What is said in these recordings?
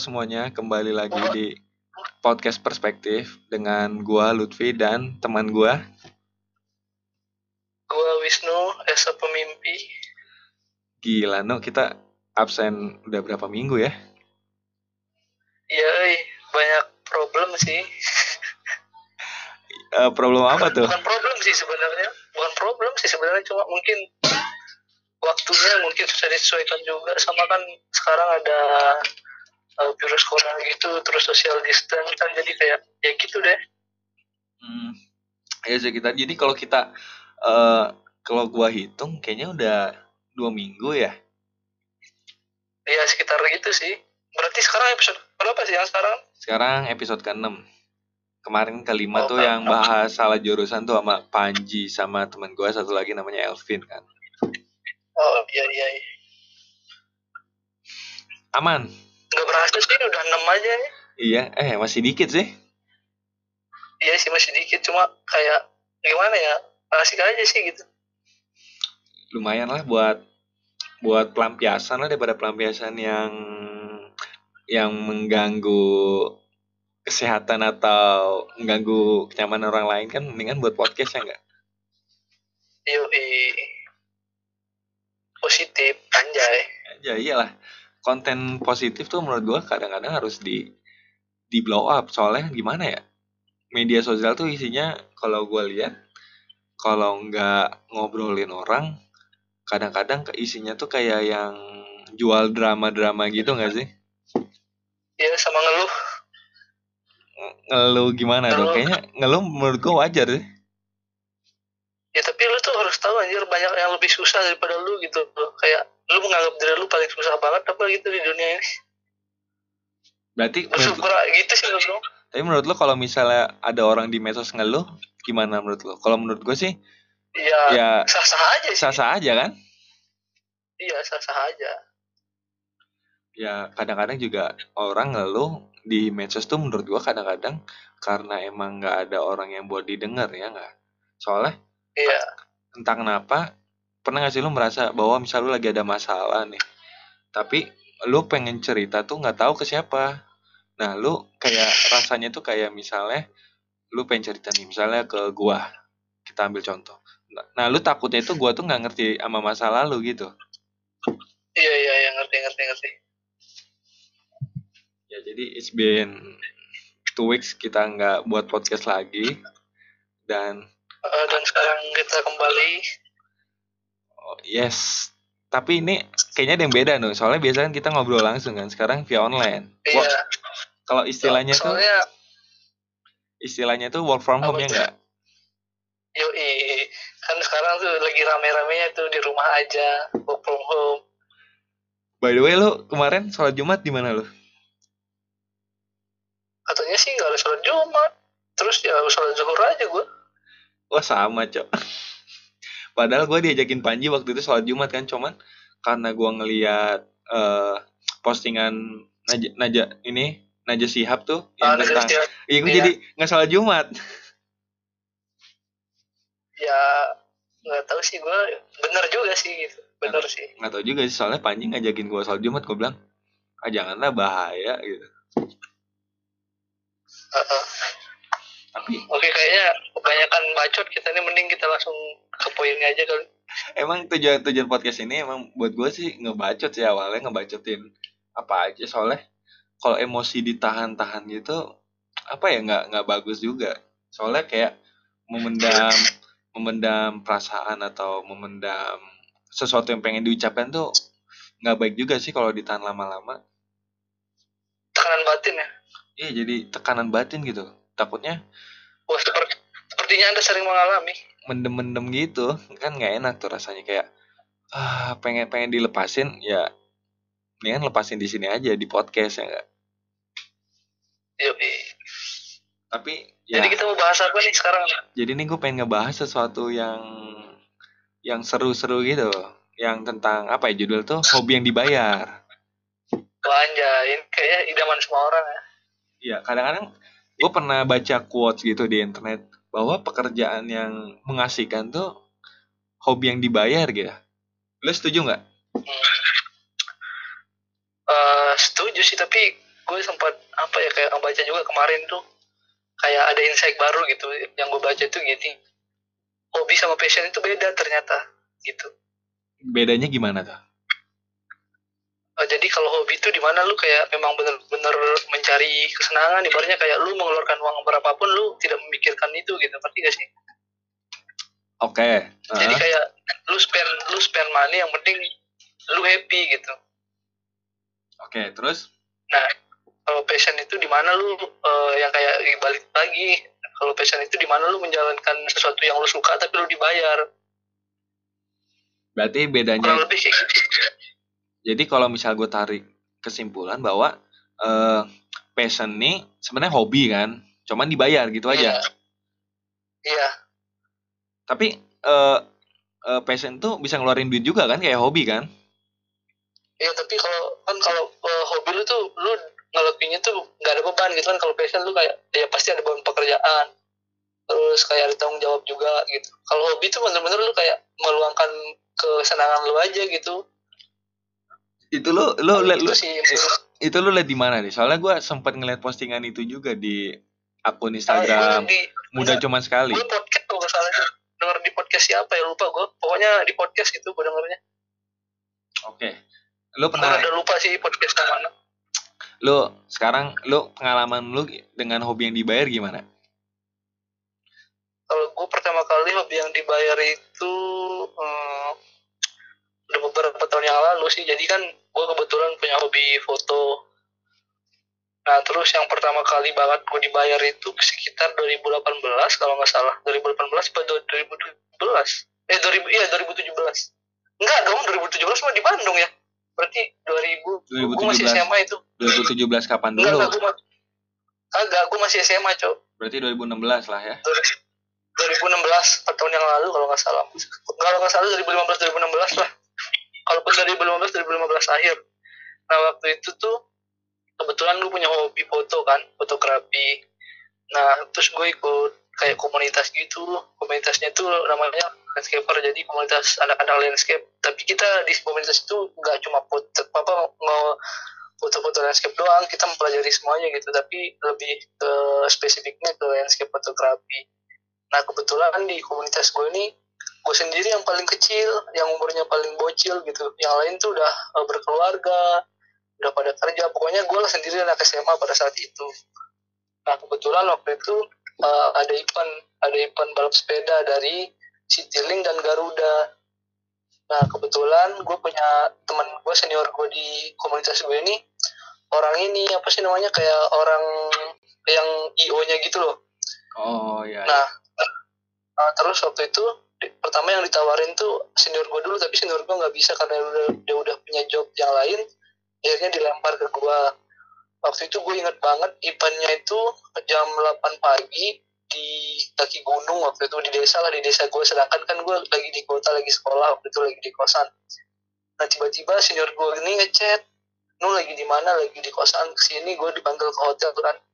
semuanya, kembali lagi di podcast perspektif dengan gua Lutfi dan teman gua. Gua Wisnu, Esa pemimpi. Gila, no kita absen udah berapa minggu ya? Iya, banyak problem sih. Eh, problem apa tuh? Bukan problem sih sebenarnya, bukan problem sih sebenarnya cuma mungkin waktunya mungkin susah disesuaikan juga sama kan sekarang ada uh, virus corona gitu terus social distance kan jadi kayak ya gitu deh Hmm, ya sih kita. Jadi kalau kita eh kalau gua hitung kayaknya udah dua minggu ya. ya sekitar gitu sih berarti sekarang episode berapa sih yang sekarang Sekarang episode ke-6. Kemarin kelima Oh, tuh kan. yang bahas salah jurusan tuh sama Panji sama teman gua satu lagi namanya Elvin kan. oh iya iya, iya. Aman. Nggak berhasil sih udah enam aja ya. Iya, eh masih dikit sih. iya sih masih dikit cuma kayak gimana ya asik aja sih gitu. Lumayan lah buat buat pelampiasan lah daripada pelampiasan yang yang mengganggu kesehatan atau mengganggu kenyamanan orang lain kan mendingan buat podcast ya enggak Yoi. positif anjay. Ya iyalah konten positif tuh menurut gua kadang-kadang harus di di blow up soalnya gimana ya media sosial tuh isinya kalau gua lihat kalau nggak ngobrolin orang kadang-kadang ke isinya tuh kayak yang jual drama-drama gitu nggak sih ya sama ngeluh ngeluh gimana? Ngeluh. Kayaknya ngeluh menurut gua wajar deh. ya tapi lu tuh harus tahu anjir banyak yang lebih susah daripada lu gitu kayak lu menganggap diri lu paling susah banget apa gitu di dunia ini Berarti menurut, bersyukur gitu sih menurut lu tapi menurut lo kalau misalnya ada orang di medsos ngeluh, gimana menurut lo? Kalau menurut gue sih ya ya sah sah aja sih sah-sah aja kan? iya sah sah aja Ya kadang-kadang juga orang ngeluh di medsos tuh menurut gua kadang-kadang karena emang nggak ada orang yang buat didengar ya nggak? Soalnya iya entah kenapa pernah gak sih lu merasa bahwa misal lu lagi ada masalah nih tapi lu pengen cerita tuh nggak tahu ke siapa? Nah lu kayak rasanya tuh kayak misalnya lu pengen cerita nih misalnya ke gua kita ambil contoh. Nah, nah lu takutnya itu gua tuh nggak ngerti sama masa lalu gitu. Iya iya iya ngerti ngerti ngerti. Ya jadi it's been two weeks kita nggak buat podcast lagi dan Eh, dan sekarang kita kembali yes. Tapi ini kayaknya ada yang beda nih. Soalnya biasanya kan kita ngobrol langsung kan. Sekarang via online. Iya. Wah, kalau istilahnya tuh soalnya istilahnya tuh work from home ya tuh? enggak? yoi. Kan sekarang tuh lagi rame-ramenya tuh di rumah aja. Work from home. By the way lu kemarin sholat Jumat di mana lu? katanya sih nggak ada sholat jumat. Terus ya sholat zuhur aja gue Wah sama cok. Padahal gue diajakin Panji waktu itu sholat Jumat kan cuman karena gua ngeliat eh, postingan Naja, Naja ini Naja Sihab tuh yang ada tentang iya gue iya. jadi nggak sholat Jumat. ya nggak tahu sih gue bener juga sih gitu bener sih Nggak tahu juga sih soalnya Panji ngajakin gua sholat Jumat gue bilang ah janganlah bahaya gitu. Tapi oke kayaknya kebanyakan bacot kita ini mending kita langsung ke poinnya aja kali. Emang tujuan tujuan podcast ini emang buat gue sih ngebacot sih awalnya ngebacotin apa aja. Soalnya kalau emosi ditahan-tahan gitu apa ya nggak nggak bagus juga. Soalnya kayak memendam memendam perasaan atau memendam sesuatu yang pengen diucapkan tuh nggak baik juga sih kalau ditahan lama-lama. Tekanan batin ya? Iya jadi tekanan batin gitu takutnya wah seperti sepertinya anda sering mengalami. Mendem-mendem gitu kan nggak enak tuh rasanya kayak ah pengen pengen dilepasin ya mendingan lepasin di sini aja di podcast ya enggak Yoi. tapi ya. Jadi kita mau bahas apa nih sekarang? Jadi nih gue pengen ngebahas sesuatu yang yang seru-seru gitu yang tentang apa ya judul tuh? Hobi yang dibayar. Wah anjay, ini kayaknya idaman semua orang ya. Iya kadang-kadang gue pernah baca quotes gitu di internet bahwa pekerjaan yang mengasihkan tuh hobi yang dibayar gitu. Lo setuju nggak? Eh, setuju sih, tapi gue sempat apa ya kayak baca juga kemarin tuh. Kayak ada insight baru gitu yang gue baca itu gini. Hobi sama passion itu beda ternyata gitu. Bedanya gimana tuh Uh, jadi kalau hobi itu di mana lu kayak memang bener-bener mencari kesenangan ibaratnya kayak lu mengeluarkan uang berapapun lu tidak memikirkan itu gitu. Ngerti gak sih? Oke. Okay. jadi kayak lu spend lu spend money yang penting lu happy gitu. Oke okay, terus? Nah kalau passion itu di mana lu uh, yang kayak balik lagi kalau passion itu di mana lu menjalankan sesuatu yang lu suka tapi lu dibayar. Berarti bedanya kurang lebih kayak gitu jadi kalau misal gue tarik kesimpulan bahwa uh, passion nih sebenarnya hobi kan cuman dibayar gitu aja. Iya. Yeah. tapi uh, uh, passion tuh bisa ngeluarin duit juga kan kayak hobi kan? Iya tapi kalau kan kalau uh, hobi lu tuh lu ngelakuinnya tuh nggak ada beban gitu kan kalau passion lu kayak ya pasti ada beban pekerjaan. Terus kayak ada tanggung jawab juga gitu. Kalau hobi tuh bener-bener lu kayak meluangkan kesenangan lu aja gitu itu lu lu liat gitu lu sih. itu lu liat di mana nih? Soalnya gue sempat ngeliat postingan itu juga di akun Ah, Instagram gua di mudah cuman sekali. gue podcast kalau nggak salah. Denger di podcast siapa ya? Lupa gue pokoknya di podcast gitu gue dengernya. Oke. Lu gue pernah udah lupa sih podcast yang mana. Lu sekarang lu pengalaman lu dengan hobi yang dibayar gimana? Kalau gue pertama kali hobi yang dibayar itu hmm, udah beberapa tahun yang lalu sih jadi kan gue kebetulan punya hobi foto nah terus yang pertama kali banget gue dibayar itu sekitar 2018 kalau nggak salah 2018 atau 2017 eh 2000 iya 2017 enggak dong 2017 mah di Bandung ya berarti 2000 gue masih 2017. SMA itu 2017 kapan enggak dulu enggak gue Kagak, gue masih SMA, Cok. berarti 2016 lah ya 2016 4 tahun yang lalu kalau nggak salah kalau nggak salah 2015 2016 lah kalaupun 2015 2015 akhir. Nah waktu itu tuh kebetulan gue punya hobi foto kan fotografi. Nah terus gue ikut kayak komunitas gitu. Komunitasnya tuh namanya landscaper jadi komunitas anak-anak landscape. Tapi kita di komunitas itu nggak cuma foto apa mau foto-foto landscape doang kita mempelajari semuanya gitu. Tapi lebih ke spesifiknya ke landscape fotografi. Nah kebetulan di komunitas gue ini gue sendiri yang paling kecil, yang umurnya paling bocil gitu. Yang lain tuh udah uh, berkeluarga, udah pada kerja. Pokoknya gue lah sendiri anak SMA pada saat itu. Nah kebetulan waktu itu uh, ada event, ada event balap sepeda dari Citylink dan Garuda. Nah kebetulan gue punya teman gue senior gue di komunitas gue ini orang ini apa sih namanya kayak orang yang IO-nya gitu loh. oh iya Nah, uh, terus waktu itu pertama yang ditawarin tuh senior gue dulu tapi senior gue nggak bisa karena dia udah, dia udah punya job yang lain. Akhirnya dilempar ke gue waktu itu gue inget banget eventnya itu jam 8 pagi di kaki gunung waktu itu di desa lah di desa gue sedangkan kan gue lagi di kota lagi sekolah waktu itu lagi di kosan. Nah tiba-tiba senior gue ini ngechat nu lagi di mana? Lagi di kosan ke sini. Gue dipanggil ke hotel kan. kok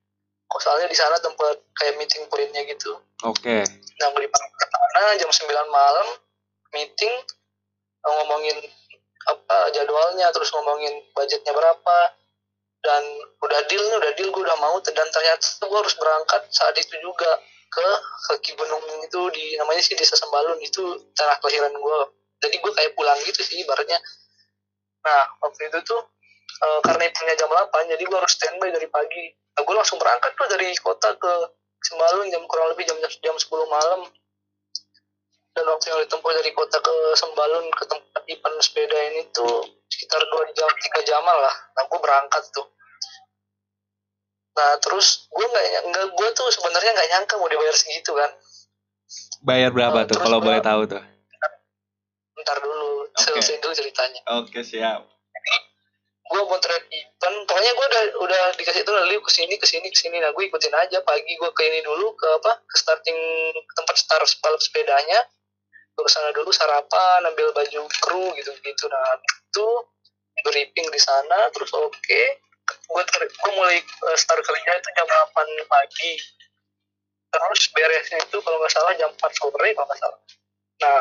soalnya di sana tempat kayak meeting pointnya gitu. Oke. Nah gue dipanggil ke sana jam 9 malam meeting eh, ngomongin apa jadwalnya terus ngomongin budgetnya berapa dan udah deal nih udah deal gue udah mau dan ternyata gue harus berangkat saat itu juga ke kaki gunung itu di namanya sih desa Sembalun itu tanah kelahiran gue jadi gue kayak pulang gitu sih ibaratnya. Nah waktu itu tuh eh, karena eventnya jam 8 jadi gue harus standby dari pagi nah gue langsung berangkat tuh dari kota ke Sembalun jam kurang lebih jam jam 10 malam. Dan waktu yang ditempuh dari kota ke Sembalun ke tempat event sepeda ini tuh sekitar dua jam tiga jaman lah. Nah gue berangkat tuh. Nah terus gue nggak nggak gue tuh sebenarnya nggak nyangka mau dibayar segitu kan. Bayar berapa Oh, tuh kalau boleh tahu tuh? Ntar dulu Oke. selesai dulu ceritanya. Oke siap gue motret event pokoknya gue udah udah dikasih tuh lalu ke sini ke sini ke sini. Nah gue ikutin aja. Pagi gue ke ini dulu ke apa ke starting ke tempat start balap sepedanya. Gue ke sana dulu sarapan ambil baju kru gitu gitu nah itu briefing di sana terus oke. Gue gue mulai eh, start kerja itu jam 8 pagi. Terus beresnya itu kalau nggak salah jam 4 sore kalau nggak salah. Nah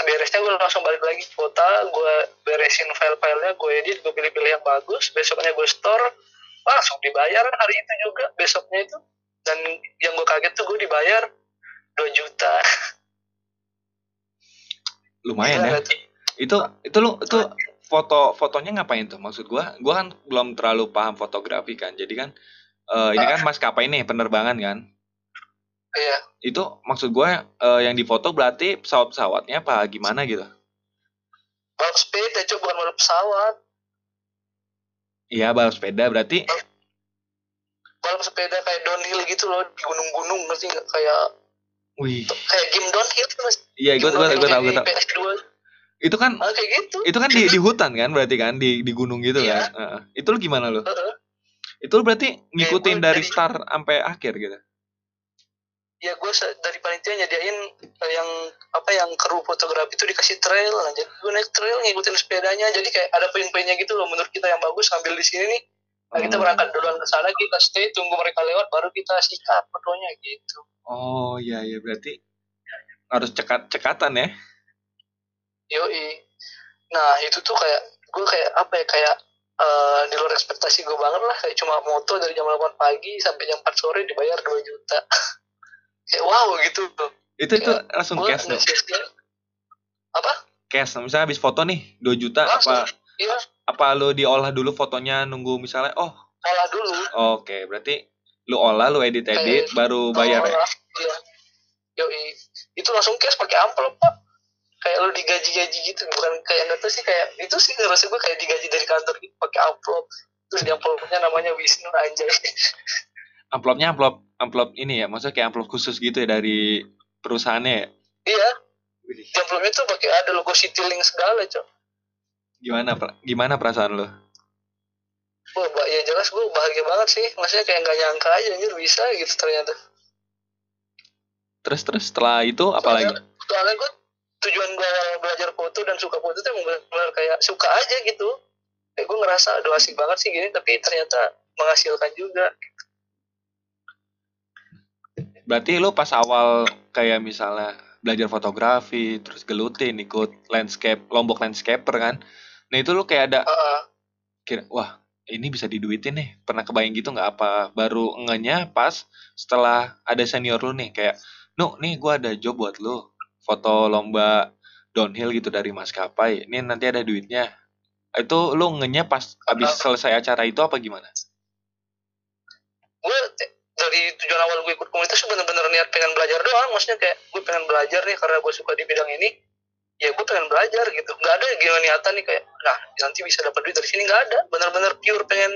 beresnya gue langsung balik lagi ke kota gue beresin file-filenya gue edit gue pilih-pilih yang bagus. Besoknya gue store langsung dibayar hari itu juga besoknya itu. Dan yang gue kaget tuh gue dibayar 2 juta. Lumayan ya. tuh. itu itu lu itu foto fotonya ngapain tuh? Maksud gua gua kan belum terlalu paham fotografi kan. Jadi kan eh, ini kan maskapai nih penerbangan kan iya. Itu maksud gua eh, yang difoto berarti pesawat-pesawatnya apa gimana gitu? Balap sepeda coba bukan balap pesawat. Iya balap sepeda berarti balap sepeda kayak downhill gitu loh di gunung-gunung ngerti nggak? Kayak wih. kayak game downhill tuh mas. Iya gua gua tahu gua tahu. PS2 itu kan ah, kayak gitu. itu kan di di hutan kan berarti kan di di gunung gitu Iya. kan? Heeh. itu lu gimana lu? Heeh. itu lu berarti ngikutin dari- start sampai akhir gitu ya gue dari panitia nyediain eh, yang apa yang kru fotografi itu dikasih trail jadi gue naik trail ngikutin sepedanya jadi kayak ada poin-poinnya gitu loh menurut kita yang bagus ngambil di sini nih. Nah, kita Hmm. berangkat duluan ke sana kita stay tunggu mereka lewat baru kita sikat fotonya gitu. Oh iya iya berarti harus cekat cekatan ya? Yoi. Nah itu tuh kayak gue kayak apa ya kayak eh, di luar ekspektasi gue banget lah. Kayak cuma moto dari jam 8 pagi sampai jam 4 sore dibayar 2 juta kayak wow gitu itu itu Kayak langsung cash dong apa cash misalnya habis foto nih 2 juta langsung apa iya apa lu diolah dulu fotonya nunggu misalnya oh olah dulu oke berarti lu olah lu edit edit Kayak- baru bayar ya Oh, iya. Yoi. Itu langsung cash pakai amplop, Pak. Kayak lu digaji-gaji gitu. Bukan kayak tahu sih kayak itu sih ngerasa gue kayak digaji dari kantor gitu pakai amplop. Terus di amplopnya namanya Wisnu anjay. amplopnya amplop amplop ini ya maksudnya kayak amplop khusus gitu ya dari perusahaannya ya iya, di amplopnya tuh pakai ada logo Citylink segala, Cok. gimana gimana perasaan lu Wah, ya jelas gue bahagia banget sih. Maksudnya kayak nggak nyangka aja anjir bisa gitu ternyata. terus terus setelah itu apa lagi Soalnya- Soalnya gue tujuan gue belajar foto dan suka foto tuh emang benar kayak suka aja gitu. Kayak gue ngerasa aduh asik banget sih gini, tapi ternyata menghasilkan juga. Berarti lu pas awal kayak misalnya belajar fotografi terus gelutin ikut landscape lombok landscaper kan? Nah itu lu kayak ada Heeh. kira wah ini bisa diduitin nih. Pernah kebayang gitu nggak apa? Baru ngenya pas setelah ada senior lu nih kayak nu nih gua ada job buat lu. Foto lomba downhill gitu dari maskapai. Ini nanti ada duitnya. Itu lu ngenya pas abis selesai acara itu apa gimana? Gue dari tujuan awal gue ikut komunitas tuh bener-bener niat pengen belajar doang. Maksudnya kayak gue pengen belajar nih karena gue suka di bidang ini. Ya gue pengen belajar gitu. Nggak ada gimana niatan nih kayak nah nanti bisa dapat duit dari sini. Nggak ada. Bener-bener pure pengen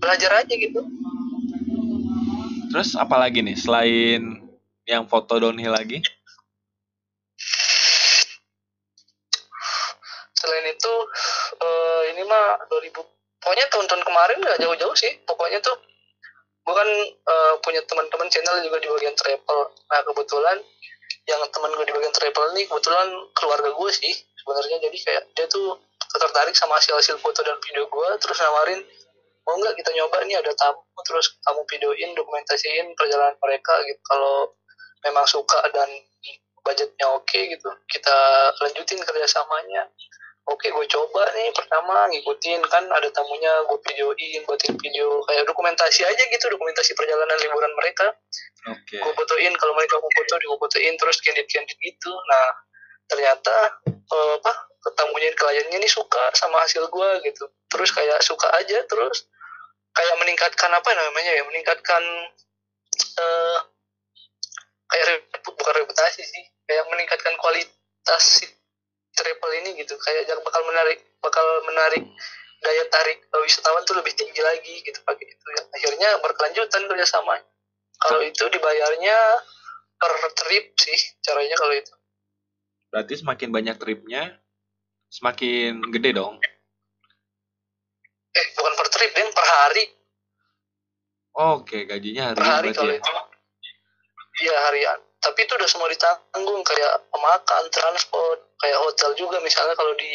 belajar aja gitu. Terus apa lagi nih selain yang foto downhill lagi? Selain itu eh, ini mah 2000 pokoknya tahun-tahun kemarin nggak jauh-jauh sih. Pokoknya tuh gue kan eh, punya teman-teman channel juga di bagian travel. Nah kebetulan yang teman gue di bagian travel ini kebetulan keluarga gue sih sebenarnya. Jadi kayak dia tuh tertarik sama hasil-hasil foto dan video gue terus nawarin mau nggak kita nyoba nih ada tamu. Terus kamu videoin dokumentasiin perjalanan mereka gitu. Kalau memang suka dan budgetnya oke gitu kita lanjutin kerjasamanya oke gue coba nih pertama ngikutin. Kan ada tamunya gue videoin buatin video. Kayak dokumentasi aja gitu dokumentasi perjalanan liburan mereka. Oke. Gue fotoin kalau mereka mau foto gue fotoin terus candid candid gitu. Nah ternyata eh, apa tamunya kliennya nih suka sama hasil gue gitu. Terus kayak suka aja terus kayak meningkatkan apa namanya ya meningkatkan eh kayak repu- bukan reputasi sih kayak meningkatkan kualitas si travel ini gitu. Kayak yang bakal menarik bakal menarik daya tarik wisatawan tuh lebih tinggi lagi gitu pakai itu ya akhirnya berkelanjutan kerjasama. Kalau itu dibayarnya per trip sih caranya kalau itu. Berarti semakin banyak tripnya semakin gede dong? Eh bukan per trip deh per hari. Oke gajinya per hari kalau ya. itu. Iya harian tapi itu udah semua ditanggung kayak makan transport kayak hotel juga misalnya kalau di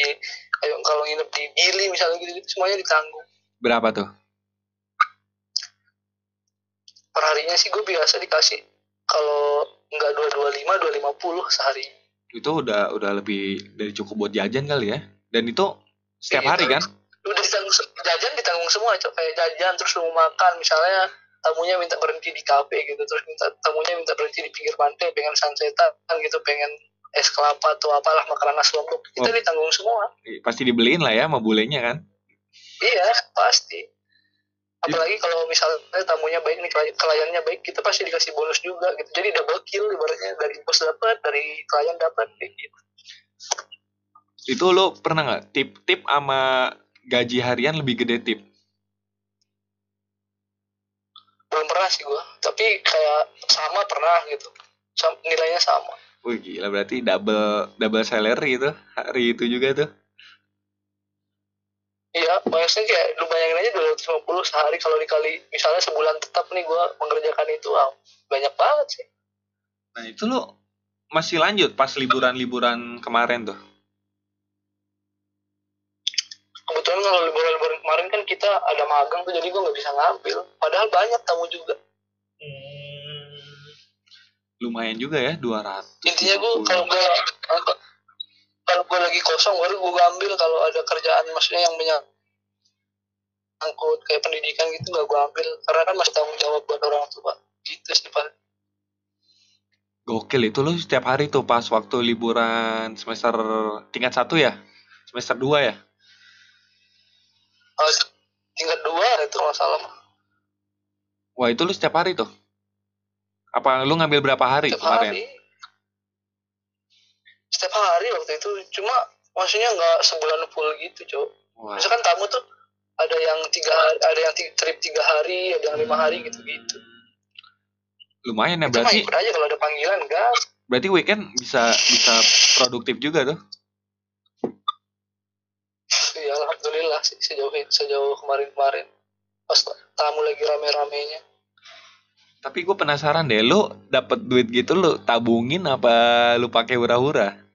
kayak kalau nginep di Gili misalnya gitu, gitu semuanya ditanggung. Berapa tuh? Per harinya sih gue biasa dikasih kalau nggak dua dua lima dua lima puluh sehari. Itu udah udah lebih dari cukup buat jajan kali ya? Dan itu setiap Iya, hari kan? udah ditanggung jajan ditanggung semua cok. Kayak jajan terus lu mau makan misalnya tamunya minta berhenti di kafe gitu terus minta tamunya minta berhenti di pinggir pantai pengen sunsetan gitu pengen es kelapa atau apalah makanan nasi lombok itu Oh. ditanggung semua Pasti dibeliin lah ya sama bulenya kan. iya pasti apalagi kalau misalnya tamunya baik nih klien- kliennya baik kita pasti dikasih bonus juga gitu jadi double kill ibaratnya dari bos dapat dari klien dapat kayak gitu Itu lo pernah nggak tip-tip sama gaji harian lebih gede tip? Belum pernah sih gua tapi kayak sama pernah gitu Sam- nilainya sama Wih gila berarti double double salary itu hari itu juga tuh. Iya, maksudnya kayak lu bayangin aja 250 sehari kalau dikali misalnya sebulan tetap nih gua mengerjakan itu ah, banyak banget sih. Nah itu lo masih lanjut pas liburan-liburan kemarin tuh. Kebetulan kalau liburan-liburan kemarin kan kita ada magang tuh jadi gua nggak bisa ngambil. Padahal banyak tamu juga. Lumayan juga ya 200. Intinya gua kalau gua kalau gua lagi kosong baru gua ambil kalau ada kerjaan maksudnya yang menyangkut kayak pendidikan gitu nggak gua ambil karena kan masih tanggung jawab buat orang tua. Gitu sih Pak. Gokil itu lo setiap hari tuh pas waktu liburan semester tingkat satu ya? Semester 2 ya? Tingkat dua itu masalah mah. Wah itu lu setiap hari tuh? Apa lu ngambil berapa hari setiap kemarin? hari setiap hari waktu itu cuma maksudnya nggak sebulan full gitu cok Wah, misalkan tamu tuh ada yang tiga hari, ada yang trip tiga hari ada yang lima hari gitu gitu lumayan ya berarti. aja kalau ada panggilan gas Berarti weekend bisa bisa produktif juga tuh. Ya alhamdulillah sih sejauh sejauh kemarin kemarin pas tamu lagi rame-ramenya. Tapi gue penasaran deh, lu dapet duit gitu lu tabungin apa lu pakai hura-hura?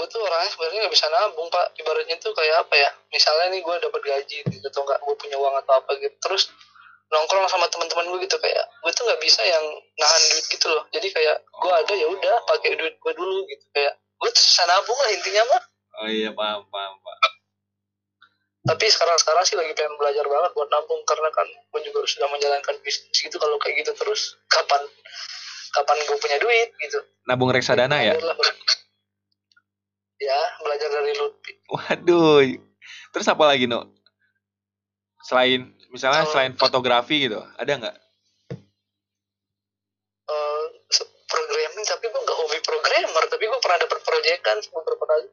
gue tuh orangnya sebenarnya nggak bisa nabung pak. Ibaratnya tuh kayak apa ya? Misalnya nih gue dapat gaji gitu atau nggak gue punya uang atau apa gitu. Terus nongkrong sama teman-teman gue gitu kayak gue tuh nggak bisa yang nahan duit gitu loh. Jadi kayak gue ada ya udah pakai duit gue dulu gitu. Kayak gue tuh susah nabung lah intinya mah Oh iya paham paham paham. tapi sekarang sekarang sih lagi pengen belajar banget buat nabung karena kan gue juga sudah menjalankan bisnis gitu kalau kayak gitu terus kapan kapan gue punya duit gitu Nabung reksadana ya? Ya belajar dari Lutfi Waduh. Terus apa lagi no? Selain misalnya selain fotografi gitu, ada nggak? eh, se- programming tapi gue nggak hobi programmer tapi gue pernah dapet proyekan beberapa kali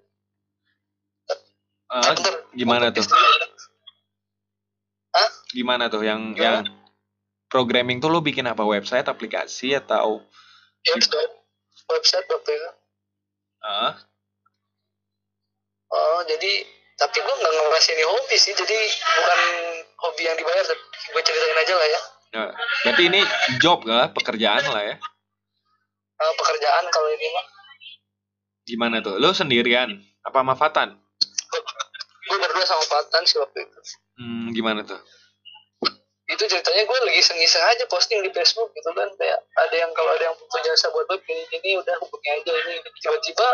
Bentar, gimana tuh? ya. Gimana tuh yang Gimana? yang programming tuh lu bikin apa website, aplikasi atau website website waktu itu ah oh jadi tapi gue nggak ngerasa ini hobi sih jadi bukan hobi yang dibayar tapi gue ceritain aja lah ya ya, berarti ini job nggak pekerjaan lah ya? Eh, pekerjaan kalau ini mah Gimana tuh? Lu sendirian? Apa sama Fatan? Gue berdua sama Fatan sih waktu itu Hmm, gimana tuh? itu ceritanya gue lagi iseng-iseng aja posting di Facebook gitu kan kayak ada yang kalau ada yang butuh jasa buat web ini ini udah hubungi aja ini tiba-tiba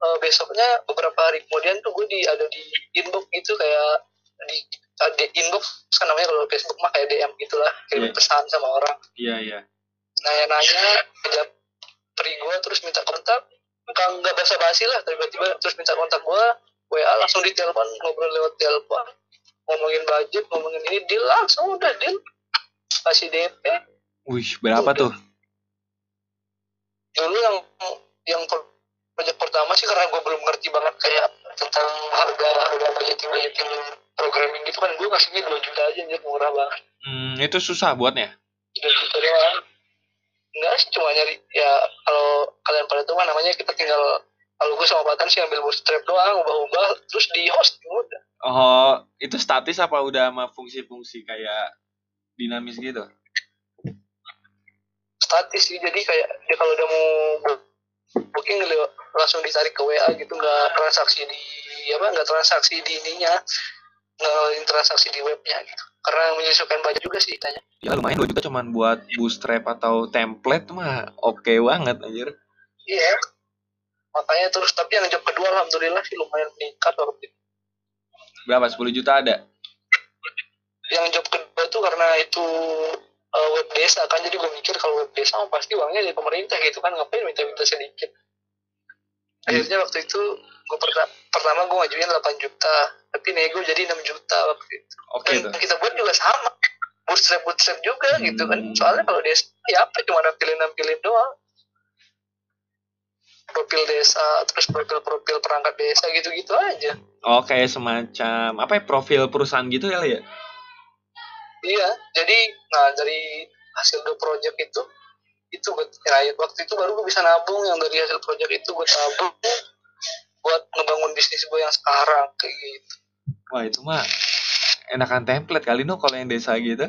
eh, besoknya beberapa hari kemudian tuh gue di ada di inbox gitu kayak di di inbox kan namanya kalau Facebook mah kayak DM gitulah kirim Iya. pesan sama orang Iya iya. nanya-nanya jawab pri gue terus minta kontak nggak nggak basa-basi lah tiba-tiba terus minta kontak gue WA langsung ditelepon ngobrol lewat telepon. Ngomongin budget ngomongin ini deal langsung udah deal. Kasih DP Wih, berapa tuh? dulu yang yang pro- project pertama sih karena gue belum ngerti banget kayak tentang harga harga budgeting budgeting programming gitu kan gue ngasihnya 2 juta aja anjir murah banget. Hmm, itu susah buatnya. 2 juta doang. Enggak sih cuma nyari ya kalau kalian pada tahu kan namanya kita tinggal kalau gue sama Batan sih ambil bootstrap doang ubah-ubah terus di hosting udah Oh, itu statis apa udah sama fungsi-fungsi kayak dinamis gitu? statis sih jadi kayak ya kalau udah mau booking langsung ditarik ke WA gitu nggak transaksi di apa nggak transaksi di ininya nggak transaksi di webnya gitu karena menyesuaikan budget juga sih tanya Ya lumayan 2 juta cuman buat bootstrap atau template mah oke banget anjir. iya makanya terus tapi yang job kedua alhamdulillah sih lumayan meningkat waktu itu. Berapa? 10 juta ada? yang job kedua tuh karena itu uh, web desa kan. Jadi gue mikir kalau web desa mah pasti uangnya dari pemerintah gitu kan. Ngapain minta-minta sedikit? Akhirnya waktu itu gue perta- pertama gue ngajuin 8 juta. Tapi nego jadi 6 juta waktu itu. Dan tuh. kita buat juga sama. Bootstrap bootstrap juga gitu kan. Hmm. soalnya kalau desa ya apa cuma nampilin nampilin doang profil desa terus profil profil perangkat desa gitu gitu aja Oh, kayak semacam apa ya profil perusahaan gitu ya, ya? Iya, jadi nah dari hasil dua project itu itu gue ya, waktu itu baru gue bisa nabung yang dari hasil project itu gue tabung buat ngebangun bisnis gue yang sekarang kayak gitu. Wah, itu mah enakan template kali no kalau yang desa gitu.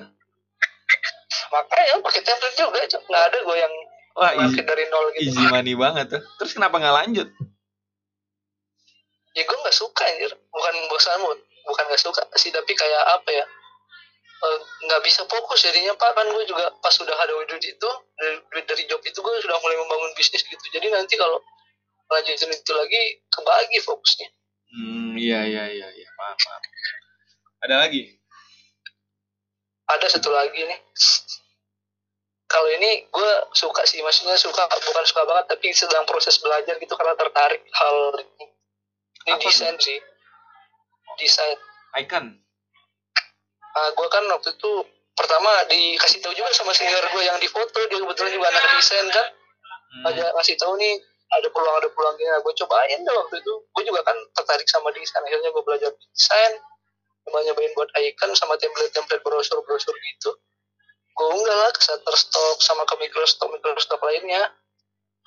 Makanya pakai template juga, nggak ada gue yang Wah, easy, dari nol gitu. easy money banget tuh. Terus kenapa nggak lanjut? Ya gue nggak suka anjir, bukan bosan bukan nggak suka sih, tapi kayak apa ya? eh, nggak bisa fokus jadinya pak kan gue juga pas sudah ada duit itu dari, duit dari job itu gue sudah mulai membangun bisnis gitu jadi nanti kalau lanjutin itu lagi kebagi fokusnya Hmm, iya iya iya iya, paham, paham. Ada lagi? ada satu lagi nih kalau ini gue suka sih maksudnya suka bukan suka banget tapi sedang proses belajar gitu karena tertarik hal ini. Ini Apa desain sih. Desain. Icon. nah, gue kan waktu itu pertama dikasih tahu juga sama senior gue yang di foto dia kebetulan juga anak desain kan. Hmm. aja ngasih tahu nih ada peluang ada peluang gini gue cobain deh waktu itu. Gue juga kan tertarik sama desain akhirnya gue belajar desain. Coba nyobain buat icon sama template-template brosur-brosur gitu gue unggah lah ke Shutterstock sama ke Microsoft Microsoft lainnya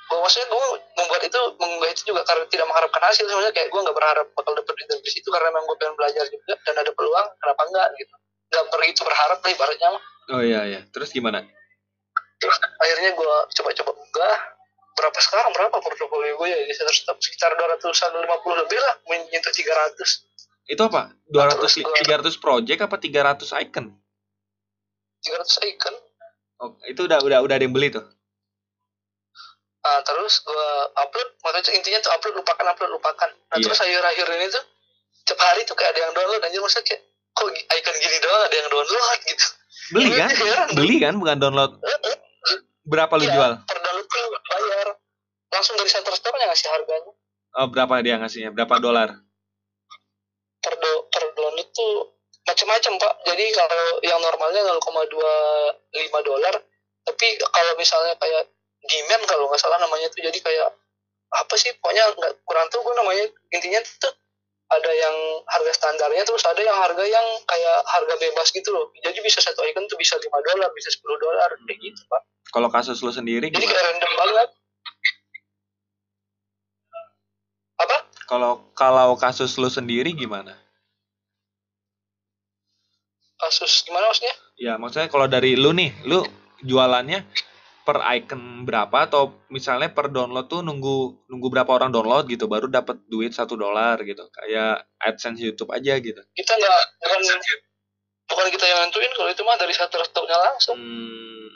gue maksudnya gue membuat itu mengunggah itu juga karena tidak mengharapkan hasil sebenarnya kayak gue nggak berharap bakal dapet duit dari situ karena memang gue pengen belajar juga dan ada peluang kenapa enggak gitu nggak begitu berharap lah ibaratnya. Oh iya iya. Terus gimana? terus akhirnya gue coba-coba unggah berapa sekarang berapa portofolio gue ya di Shutterstock sekitar 250 lebih lah menyentuh 300 Itu apa? 200 Terus gua- 300 project apa 300 icon? 300 icon Oh, itu udah udah udah ada yang beli tuh. Nah, terus gue upload, makanya intinya tuh upload lupakan upload lupakan. Nah Iya. terus akhir-akhir ini tuh tiap hari tuh kayak ada yang download anjir masa kayak kok icon gini doang ada yang download gitu. Beli kan? Beli kan bukan download. Berapa lu iya, jual? Per download tuh bayar. Langsung dari Shutterstock nya ngasih harganya. Oh, berapa dia ngasihnya? Berapa dolar? Per, do, per download tuh macam-macam pak. Jadi kalau yang normalnya 0,25 dolar, tapi kalau misalnya kayak demand kalau nggak salah namanya tuh jadi kayak apa sih pokoknya nggak kurang tahu gue namanya intinya tuh ada yang harga standarnya terus ada yang harga yang kayak harga bebas gitu loh jadi bisa satu icon tuh bisa 5 dolar bisa 10 dolar kayak gitu pak Kalau kasus lu sendiri jadi gimana? kayak random banget apa Kalau kalau kasus lu sendiri gimana? Kasus gimana maksudnya? Ya, maksudnya kalau dari lu nih, lu jualannya per icon berapa? Atau misalnya per download tuh nunggu nunggu berapa orang download gitu baru dapat duit satu dolar gitu. Kayak AdSense YouTube aja gitu. kita nggak bukan bukan kita yang nentuin kalau itu mah dari Shutterstock-nya langsung. Hmm,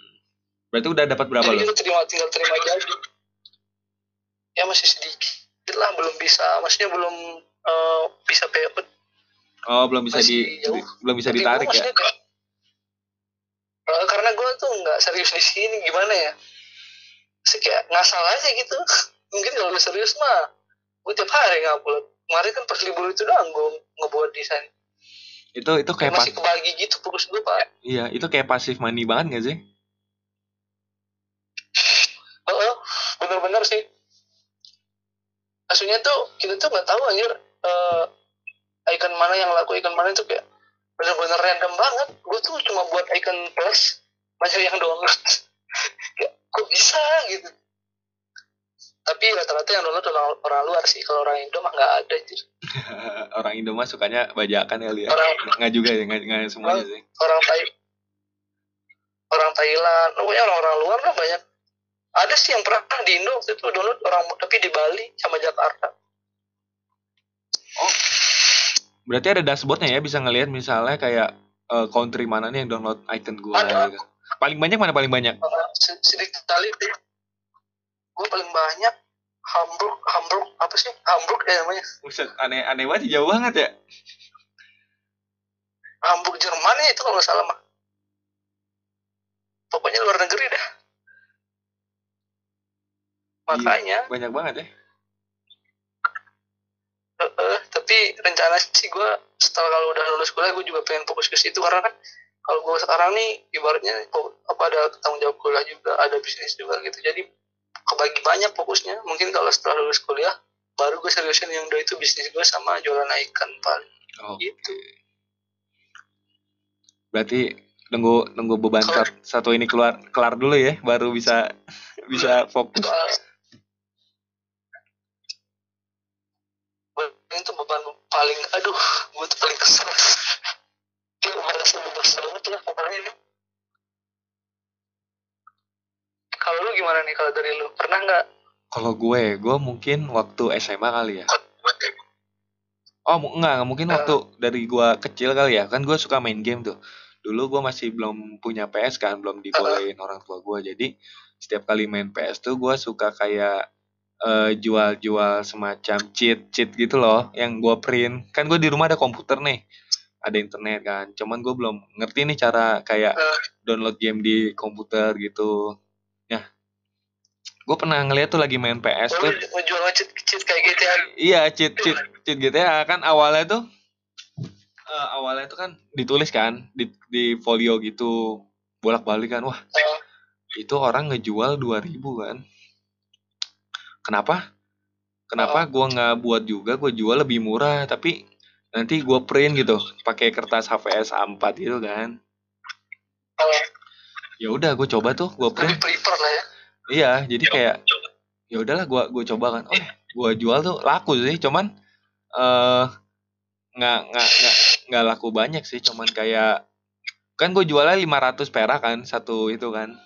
berarti udah dapat berapa jadi lu? kita terima tinggal terima jadi ya masih sedikit lah belum bisa. Maksudnya belum eh, bisa payout Oh, belum bisa di, masih jauh. di- belum bisa Tapi ditarik gua ya. maksudnya kayak- Eh, karena gue tuh nggak serius di sini gimana ya? Sih kayak ngasal aja gitu. Mungkin kalau serius mah gue tiap hari ngupload. Kemarin kan pas libur itu doang gue ngebuat desain. Itu itu kayak masih kebagi gitu fokus gue pak. Iya, itu kayak pasif money banget gak sih? Heeh, bener-bener sih. Maksudnya tuh kita tuh nggak tahu anjir. Eh, icon mana yang laku? Icon mana itu kayak bener-bener random banget. Gue tuh cuma buat icon plus banyak yang download kayak kok bisa? gitu. Tapi rata-rata yang download orang, orang luar sih. Kalau orang Indo mah nggak ada anjir. Orang Indo mah sukanya bajakan kali ya. orang Nggak juga ya, nggak, nggak semuanya sih. orang Thai orang Thailand. Pokoknya orang-orang luar lah banyak. Ada sih yang pernah di Indo waktu itu download orang tapi di Bali sama Jakarta Berarti ada dashboardnya ya bisa ngelihat misalnya kayak eh, country mana nih yang download icon gua Ada. gitu. Paling banyak mana paling banyak? Uh, se- sedikit kali gue paling banyak Hamburg Hamburg apa sih Hamburg ya namanya Buset, aneh aneh banget jauh banget ya. Hamburg Jerman ya itu kalau nggak salah mah pokoknya luar negeri dah makanya banyak banget ya eh, eh, tapi rencana sih gue setelah kalau udah lulus kuliah gue juga pengen fokus ke situ. Karena kan kalau gue sekarang nih ibaratnya apa ada tanggung jawab kuliah juga ada bisnis juga gitu. Jadi kebagi banyak fokusnya. Mungkin kalau setelah lulus kuliah baru gue seriusin yang dua itu bisnis gue sama jualan ikan paling oh. gitu. Berarti nunggu nunggu beban satu ini keluar kelar dulu ya baru bisa bisa fokus soal itu beban paling aduh gue tuh paling kesel. Gue merasa bebas banget lah pokoknya ini. Kalau lu gimana nih kalau dari lu? Pernah nggak? Kalau gue gue mungkin waktu SMA kali ya. Oh enggak mungkin Ah. waktu dari gue kecil kali ya. Kan gue suka main game tuh. Dulu gue masih belum punya PS kan belum dibolehin orang tua gue jadi setiap kali main PS tuh gue suka kayak eh, jual-jual semacam cheat cheat gitu loh yang gue print. Kan gue di rumah ada komputer nih ada internet kan. Cuman gue belum ngerti nih cara kayak Eh. download game di komputer gitu. Nah gue pernah ngeliat tuh lagi main PS tuh. Kayak gitu ya Iya, cheat cheat cheat GTA kan awalnya tuh eh, awalnya tuh kan ditulis kan di di folio gitu bolak-balik kan. Wah, itu orang ngejual 2000 kan. Kenapa? Kenapa gua nggak buat juga gua jual lebih murah tapi nanti gua print gitu pakai kertas HVS A4 gitu kan. eh, Ya udah gue coba tuh lebih print. lah ya Iya, jadi kayak ya udahlah gua gua coba kan. Oh, gua jual tuh laku sih, cuman eh nggak nggak nggak nggak laku banyak sih, cuman kayak kan gue jualnya 500 perak kan satu itu kan.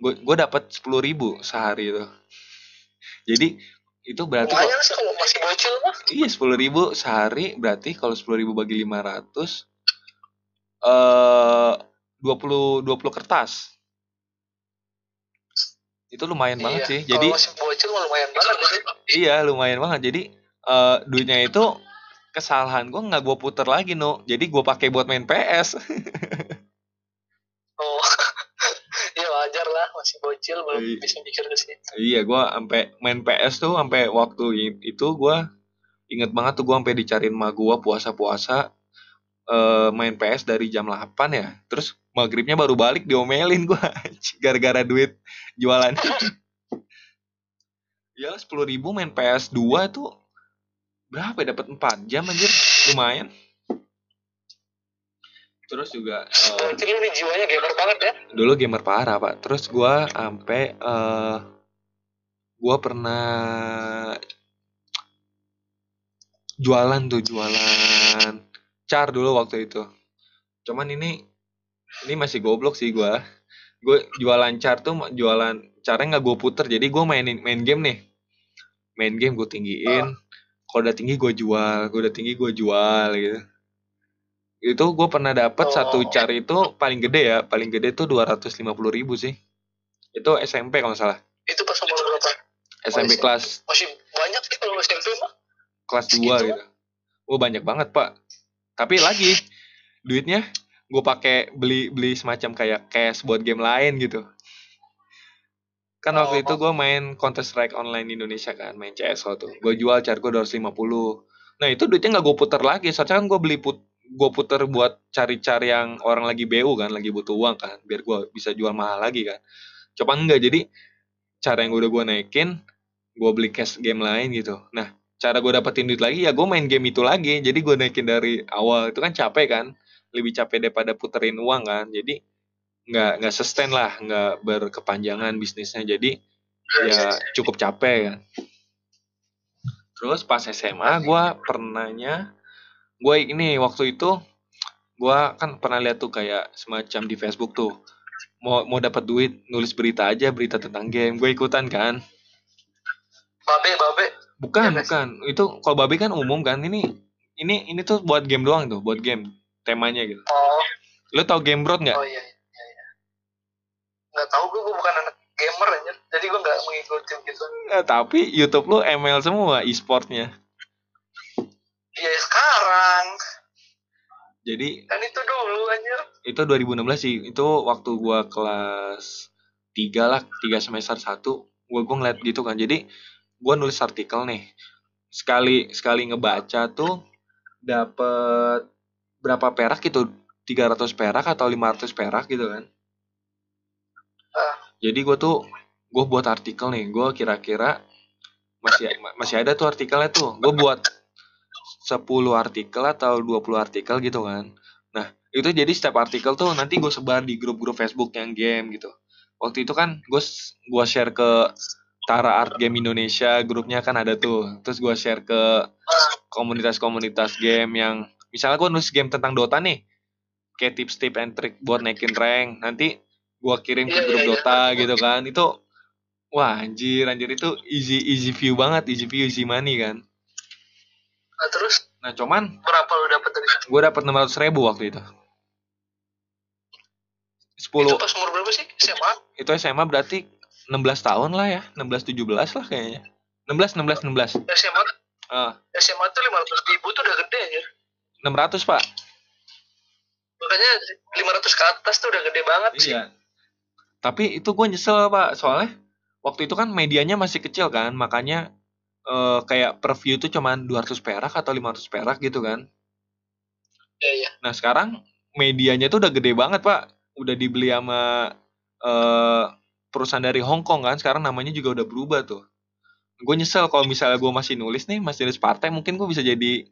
Gue gue dapat 10.000 ribu sehari itu. Jadi itu berarti lumayan sih kalau masih bocil mah iya 10.000 ribu sehari berarti kalau 10.000 ribu bagi 500 eh 20 20 kertas. Itu lumayan banget Iya. sih. Kalau Jadi masih bocil lumayan banget sih Iya lumayan banget. Jadi eh duitnya itu kesalahan gue nggak gue puter lagi no. Jadi gue pakai buat main PS. masih bocil belum Iya. bisa mikir ke situ iya gue sampai main PS tuh sampai waktu itu gue inget banget tuh gue sampai dicariin ma gue puasa-puasa eh main PS dari jam 8 ya. Terus maghribnya baru balik diomelin gue gara-gara duit jualan. ya sepuluh ribu main PS 2 tuh berapa ya dapat 4 jam anjir lumayan terus juga eh, berarti lu nih jiwanya gamer banget ya. dulu gamer parah pak. Terus gua sampai eh gua pernah jualan tuh jualan car dulu waktu itu. Cuman ini ini masih goblok sih gua. Gue jualan car tuh jualan caranya nggak gue puter jadi gue mainin main game nih. Main game gue tinggiin. Kalau udah tinggi gue jual gue udah tinggi gue jual gitu itu gue pernah dapat Oh. satu car itu paling gede ya paling gede tuh 250.000 ribu sih. Itu SMP kalau salah. Itu pas umur berapa? SMP SMP. kelas masih banyak sih kalau SMP mah kelas 2 Segitu? gitu. Oh banyak banget pak. Tapi lagi duitnya gue pakai beli beli semacam kayak cash buat game lain gitu. Kan waktu Oh. itu gue main Counter Strike online Indonesia kan main CS:GO tuh. Gue jual car gue 250 nah itu duitnya nggak gue puter lagi. Soalnya kan gue beli put gue puter buat cari-cari yang orang lagi BU kan lagi butuh uang kan biar gue bisa jual mahal lagi kan. Coba enggak jadi cara yang udah gue naikin gue beli cash game lain gitu. Nah cara gue dapetin duit lagi ya gue main game itu lagi. Jadi gue naikin dari awal itu kan capek kan lebih capek daripada puterin uang kan. Jadi nggak nggak sustain lah nggak berkepanjangan bisnisnya. Jadi ya cukup capek kan. Terus pas SMA gue pernahnya gue ini waktu itu gue kan pernah lihat tuh kayak semacam di Facebook tuh mau mau dapat duit nulis berita aja berita tentang game. Gue ikutan kan. Babe babe. Bukan Mas. bukan. Itu kalau babi kan umum kan ini ini ini tuh buat game doang tuh buat game temanya gitu. Oh. Lo tau game broad nggak? Oh iya iya iya. Nggak tahu gue gue bukan anak gamer aja jadi gue nggak mengikuti gitu. Eh, tapi YouTube lu ML semua e-sportnya iya sekarang. Jadi kan itu dulu anjir. itu 2016 sih. Itu waktu gua kelas 3 lah 3 semester 1 gua gua ngeliat gitu kan. Jadi gua nulis artikel nih. Sekali sekali ngebaca tuh dapet berapa perak gitu? 300 perak atau 500 perak gitu kan. Ah. jadi gua tuh gua buat artikel nih. Gua kira-kira masih masih ada tuh artikelnya tuh. Gua buat 10 artikel atau 20 artikel gitu kan. Nah itu jadi setiap artikel tuh nanti gue sebar di grup-grup Facebook yang game gitu. Waktu itu kan gue gua share ke Tara Art Game Indonesia grupnya kan ada tuh. Terus gue share ke komunitas-komunitas game yang misalnya gue nulis game tentang Dota nih kayak tips-tips and trick buat naikin rank. Nanti gue kirim ke Iya, grup iya, iya. Dota gitu kan. Itu wah anjir anjir. Itu easy easy view banget easy view easy money kan nah terus? Nah cuman berapa lu dapet dari situ gue dapat 600 ribu waktu itu. 10 itu pas umur berapa sih? SMA itu SMA berarti 16 tahun lah ya 16 17 lah kayaknya. 16 16 16 SMA ah. SMA tuh 500 ribu tuh udah gede anjir. 600 pak. Makanya 500 ke atas tuh udah gede banget sih. Iya. Tapi itu gue nyesel pak. Soalnya waktu itu kan medianya masih kecil kan makanya eh, kayak per view tuh cuman 200 perak atau 500 perak gitu kan. Iya iya. Nah sekarang medianya tuh udah gede banget pak. Udah dibeli sama eh, perusahaan dari Hong Kong kan sekarang namanya juga udah berubah tuh. Gue nyesel kalau misalnya gue masih nulis nih masih nulis partai mungkin gue bisa jadi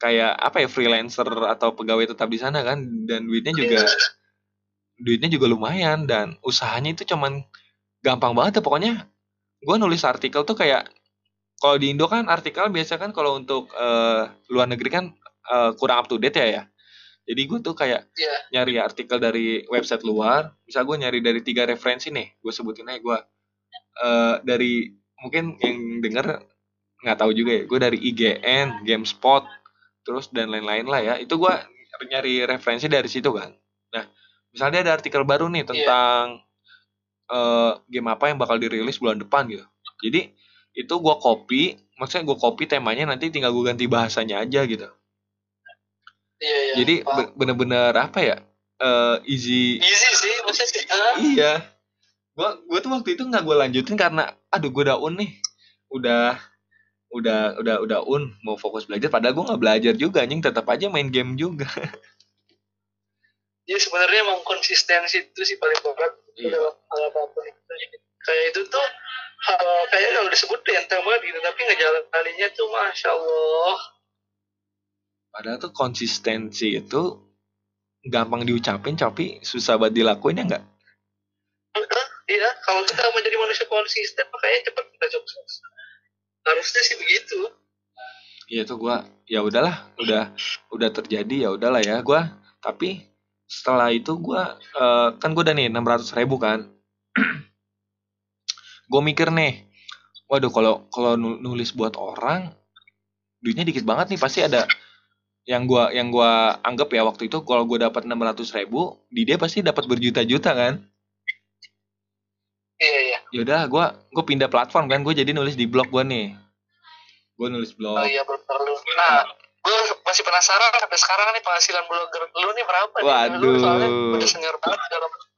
kayak apa ya freelancer atau pegawai tetap di sana kan dan duitnya juga duitnya juga lumayan dan usahanya itu cuman gampang banget ya pokoknya gue nulis artikel tuh kayak kalau di Indo kan artikel biasa kan kalau untuk eh, luar negeri kan eh, kurang up to date ya ya. Jadi gue tuh kayak Iya. nyari artikel dari website luar. Bisa gue nyari dari tiga referensi nih gue sebutin aja gue eh, dari mungkin yang denger nggak tahu juga ya. Gue dari IGN Gamespot terus dan lain-lain lah ya. Itu gue nyari referensi dari situ kan. Nah misalnya ada artikel baru nih tentang eh, game apa yang bakal dirilis bulan depan gitu. Jadi itu gue copy maksudnya gue copy temanya nanti tinggal gue ganti bahasanya aja gitu. Iya iya. Jadi bener-bener apa ya eh, easy. Easy sih maksudnya ah, iya. Gua gua tuh waktu itu nggak gue lanjutin karena aduh gue udah un nih. Udah udah udah udah un mau fokus belajar. Padahal gue nggak belajar juga anjing. Tetap aja main game juga. Ya sebenarnya emang konsistensi itu sih paling berat. Iya. dalam hal apa pun itu kayak itu tuh hal kayak kalau disebut tuh enteng banget gitu tapi ngejalaninnya tuh masya Allah. Padahal tuh konsistensi itu gampang diucapin tapi susah banget dilakuin ya nggak? Iya. Kalau kita mau jadi manusia konsisten makanya cepet kita sukses harusnya sih begitu. Iya tuh gua ya udahlah udah udah terjadi ya udahlah ya gua. Tapi setelah itu gua eh, kan gua udah nih 600 ribu kan gue mikir nih waduh kalau kalau nu- nulis buat orang duitnya dikit banget nih pasti ada yang gua yang gua anggap ya waktu itu kalau gua dapat 600 ribu di dia pasti dapat berjuta-juta kan? Iya iya. Yaudah gua gue pindah platform kan gue jadi nulis di blog gua nih. Gue nulis blog. Oh iya betul lu. Nah gue masih penasaran sampai sekarang nih penghasilan blogger lu nih berapa nih? lu soalnya Waduh. udah senior banget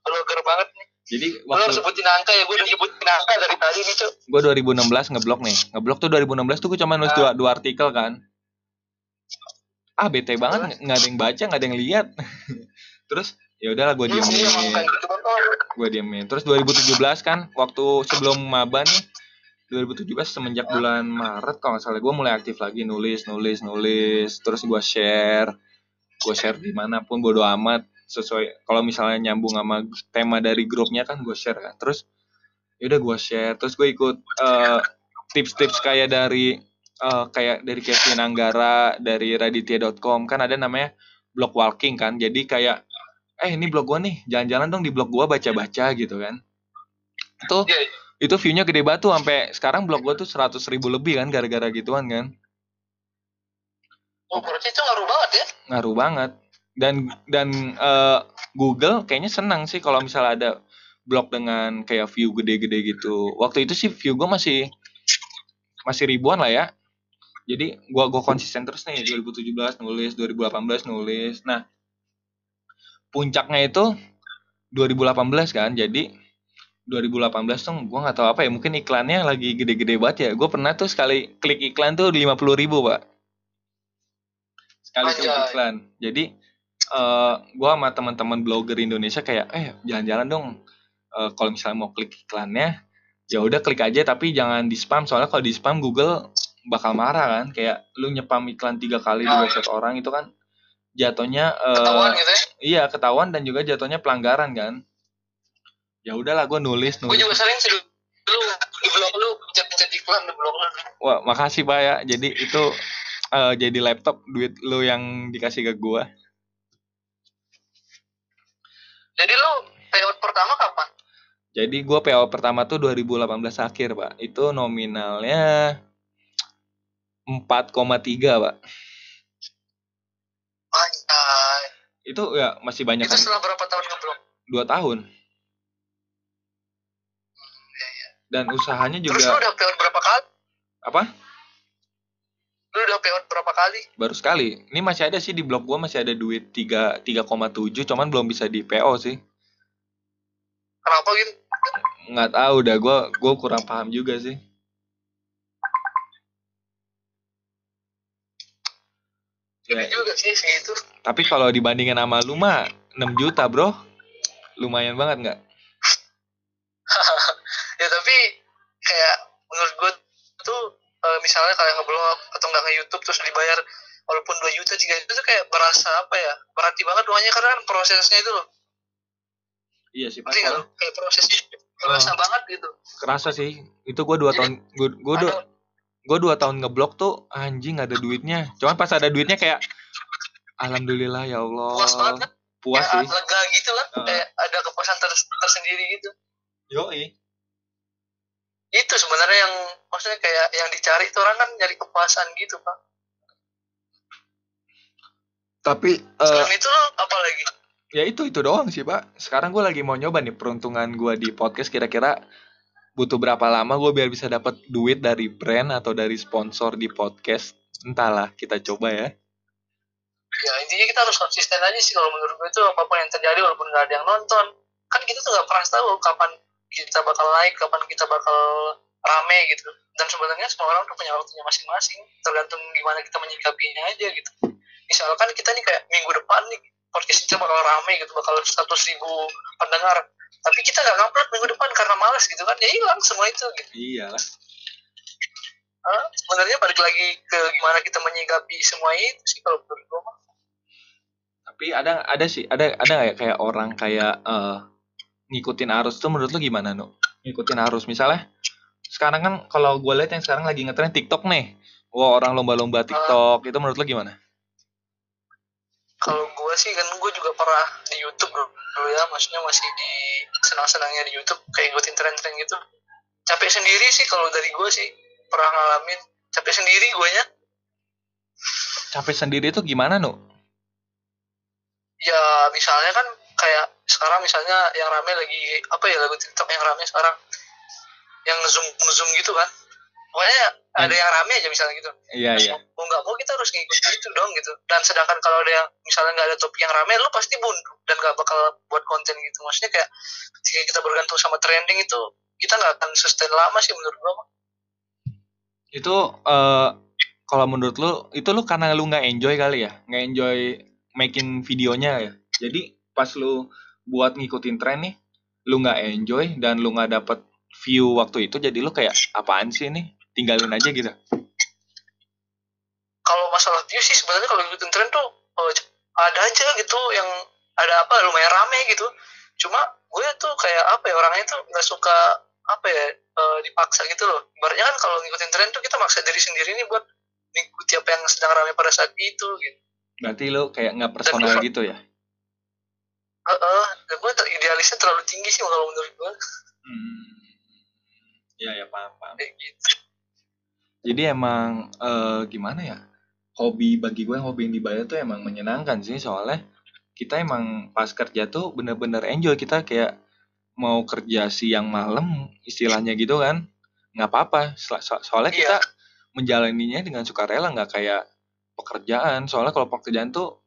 blogger banget nih jadi lu harus waktu sebutin angka ya gue udah sebutin angka dari tadi nih cuk. Gue 2016 ngeblok nih. Ngeblok tuh 2016 tuh gue cuma nulis Ah. dua, dua artikel kan. Ah bete banget nggak ada yang baca nggak ada yang lihat. Terus ya udahlah gue diemin gue diemin terus 2017 kan waktu sebelum maba nih 2017 semenjak bulan Maret kalau nggak salah gue mulai aktif lagi nulis nulis nulis. Terus gue share. Gue share di mana pun bodo amat sesuai kalau misalnya nyambung sama tema dari grupnya kan gue share kan. Terus ya udah gue share. Terus gue ikut eh, tips-tips kayak dari eh, kayak dari Kevin Anggara dari raditya.com kan ada namanya blog walking kan. Jadi kayak eh ini blog gue nih. Jalan-jalan dong di blog gue baca-baca gitu kan. Itu Iya, iya. itu view-nya gede banget tuh. Sampai sekarang blog gue tuh 100 ribu lebih kan gara-gara gituan kan. Oh, berarti itu ngaruh banget ya? ngaruh banget dan dan eh, Google kayaknya senang sih kalau misalnya ada blog dengan kayak view gede-gede gitu. Waktu itu sih view gue masih masih ribuan lah ya. Jadi gua gua konsisten terus nih 2017 nulis 2018 nulis. Nah puncaknya itu 2018 kan jadi 2018 tuh gue nggak tahu apa ya mungkin iklannya lagi gede-gede banget ya. Gue pernah tuh sekali klik iklan tuh lima puluh ribu pak. Sekali klik iklan. Jadi eh gue sama teman-teman blogger Indonesia kayak eh jalan-jalan dong. Eh, kalau misalnya mau klik iklannya ya udah klik aja tapi jangan di spam soalnya kalau di spam Google bakal marah kan. Kayak lu nyepam iklan tiga kali di iya. website orang itu kan jatuhnya eh, ketahuan gitu ya? iya ketahuan dan juga jatuhnya pelanggaran kan. Ya udahlah gue nulis gue nulis. juga sering sih lu di blog lu pencet-pencet iklan di blog lu. Wah makasih pak ya. Jadi itu eh, jadi laptop duit lu yang dikasih ke gue jadi lu payout pertama kapan? Jadi gue PO pertama tuh 2018 akhir pak. Itu nominalnya 4,3 pak. Anjay. itu ya masih banyak itu kan? setelah berapa tahun ngeblok dua tahun. Dan usahanya terus lu juga udah payout berapa kali? Apa lu udah payout berapa kali? Baru sekali. Ini masih ada sih di blog gue masih ada duit 3 3,7 cuman belum bisa di PO sih. Kenapa gitu? Nggak tahu dah gue gue kurang paham juga sih. Ya, juga sih segitu tapi kalau dibandingin sama lu mah 6 juta bro. Lumayan banget nggak? Ya tapi kayak misalnya kayak ngeblog atau nggak nge YouTube terus dibayar walaupun 2 juta 3 juta tuh kayak berasa apa ya berarti banget uangnya karena kan prosesnya itu loh. Iya sih nggak? Lo kayak prosesnya berasa Oh. banget gitu. Kerasa sih itu gue dua Jadi, tahun gue gue dua gue dua tahun ngeblok tuh anjing ada duitnya. Cuman pas ada duitnya kayak alhamdulillah ya Allah. Puas banget. Kan puas ya, sih. lega gitu lah. Heeh. kayak ada kepuasan ter- tersendiri gitu. Yoi itu sebenarnya yang maksudnya kayak yang dicari itu orang kan nyari kepuasan gitu pak. Tapi eh, selain itu lo apa lagi? ya itu itu doang sih pak. Sekarang gue lagi mau nyoba nih peruntungan gue di podcast. Kira-kira butuh berapa lama gue biar bisa dapat duit dari brand atau dari sponsor di podcast? Entahlah kita coba ya. Ya intinya kita harus konsisten aja sih kalau menurut gue itu apa pun yang terjadi walaupun nggak ada yang nonton. Kan kita tuh nggak pernah tahu kapan kita bakal naik kapan kita bakal rame gitu. Dan sebenarnya semua orang tuh punya waktunya masing-masing. Tergantung gimana kita menyikapinya aja gitu. Misalkan kita nih kayak minggu depan nih podcast kita bakal rame gitu bakal 100 ribu pendengar. Tapi kita nggak ngupload minggu depan karena malas gitu kan ya hilang semua itu gitu. Iyalah. Hah? sebenarnya balik lagi ke gimana kita menyikapi semua itu sih kalau menurut gue tapi ada ada sih ada ada nggak ya kayak orang kayak eh, ngikutin arus tuh menurut lu gimana nu? Ngikutin arus misalnya sekarang kan kalau gue lihat yang sekarang lagi ngetren TikTok nih. Wah orang lomba-lomba TikTok itu menurut lu gimana? Kalau gue sih kan gue juga pernah di YouTube dulu ya. Maksudnya masih di senang-senangnya di YouTube kayak ikutin tren-tren gitu. Capek sendiri sih kalau dari gue sih. Pernah ngalamin capek sendiri gue nya. Capek sendiri itu gimana nu? Ya misalnya kan kayak sekarang misalnya yang rame lagi apa ya lagu TikTok yang rame sekarang? Yang zoom zoom gitu kan? Pokoknya ada Hmm. yang rame aja misalnya gitu. Iya iya. mau nggak mau kita harus ngikutin itu dong gitu. Dan sedangkan kalau ada yang misalnya nggak ada topik yang rame lu pasti buntu dan nggak bakal buat konten gitu. Maksudnya kayak ketika kita bergantung sama trending itu kita nggak akan sustain lama sih menurut gua itu eh kalau menurut lu itu lu karena lu nggak enjoy kali ya? Nggak enjoy making videonya ya? Jadi pas lu buat ngikutin tren nih lu nggak enjoy dan lu nggak dapet view waktu itu jadi lu kayak apaan sih ini? Tinggalin aja gitu. Kalau masalah view sih sebenarnya kalau ngikutin tren tuh eh, ada aja gitu yang ada apa lumayan rame gitu. Cuma gue tuh kayak apa ya orangnya tuh nggak suka apa ya eh, dipaksa gitu loh. Ibaratnya kan kalau ngikutin tren tuh kita maksa diri sendiri nih buat mengikuti apa yang sedang rame pada saat itu gitu. Berarti lu kayak nggak personal gitu ya Heeh, dan gue idealisnya terlalu tinggi sih kalau menurut gue hmm. ya ya paham paham. Kayak gitu. jadi emang eh, gimana ya? Hobi bagi gue hobi yang dibayar tuh emang menyenangkan sih. Soalnya kita emang pas kerja tuh bener-bener enjoy. Kita kayak mau kerja siang malam istilahnya gitu kan. Nggak apa-apa. So- so- soalnya Iya. kita menjalaninya dengan sukarela. Nggak kayak pekerjaan. Soalnya kalau pekerjaan tuh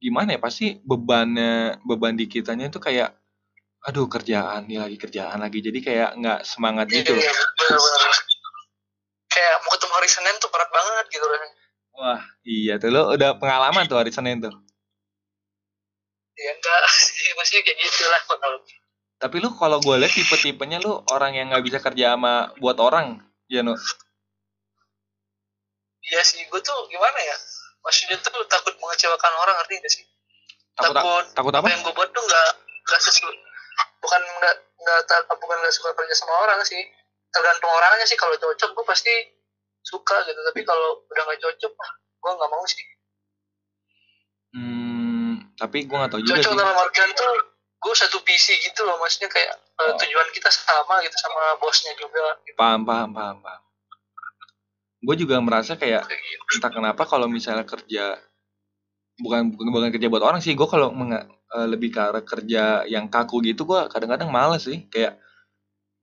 gimana ya pasti bebannya beban di kitanya itu kayak aduh kerjaan nih lagi kerjaan lagi. Jadi kayak nggak semangat iya, gitu iya, bener-bener. kayak mau ketemu hari Senin tuh berat banget gitu rasanya wah iya tuh. Lo udah pengalaman tuh hari Senin tuh? Ya enggak. Sih maksudnya kayak gitu lah kalau tapi lu kalau gue lihat tipe-tipenya lu orang yang nggak bisa kerja sama buat orang ya no iya sih gue tuh gimana ya maksudnya tuh takut mengecewakan orang ngerti gak sih? Takut takut takut apa? apa yang gue buat tuh nggak nggak sesuai bukan nggak nggak bukan nggak suka kerja sama orang sih. Tergantung orangnya sih kalau cocok gue pasti suka gitu. Tapi kalau udah nggak cocok gue nggak mau sih. Hmm, tapi gue nggak tahu juga cocok sih. dalam artian tuh gue satu visi gitu loh. Maksudnya kayak eh, Oh. tujuan kita sama gitu sama bosnya juga. Gitu. paham paham paham paham gue juga merasa kayak gitu. entah kenapa kalau misalnya kerja bukan bukan, bukan kerja buat orang sih gue kalau eh, lebih ke arah kerja yang kaku gitu gue kadang-kadang males sih kayak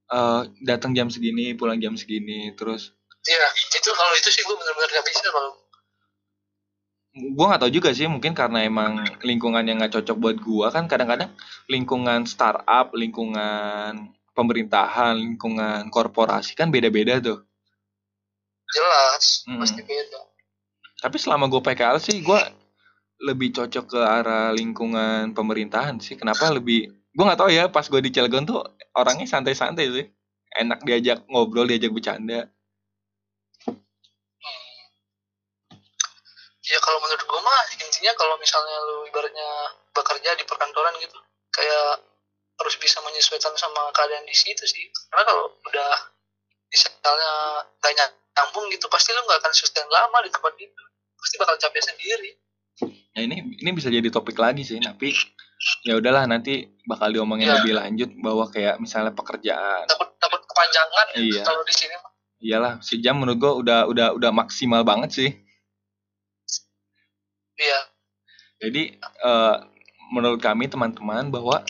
eh, datang jam segini pulang jam segini terus Iya, itu kalau itu sih gue bener-bener gak bisa kalau gue nggak tahu juga sih mungkin karena emang lingkungan yang nggak cocok buat gue kan kadang-kadang lingkungan startup lingkungan pemerintahan lingkungan korporasi kan beda-beda tuh jelas Hmm. pasti beda. tapi selama gue PKL sih gue lebih cocok ke arah lingkungan pemerintahan sih kenapa lebih gue nggak tahu ya pas gue di Cilegon tuh orangnya santai-santai sih enak diajak ngobrol diajak bercanda Ya kalau menurut gue mah intinya kalau misalnya lu ibaratnya bekerja di perkantoran gitu kayak harus bisa menyesuaikan sama keadaan di situ sih. Karena kalau udah misalnya gak nyambung gitu pasti lu nggak akan sustain lama di tempat itu. Pasti bakal capek sendiri. ya ini ini bisa jadi topik lagi sih tapi ya udahlah nanti bakal diomongin Iya. lebih lanjut bahwa kayak misalnya pekerjaan Takut takut kepanjangan gitu Iya. kalau di sini mah. iyalah sejam menurut gue udah udah udah maksimal banget sih Iya. jadi eh, menurut kami teman-teman bahwa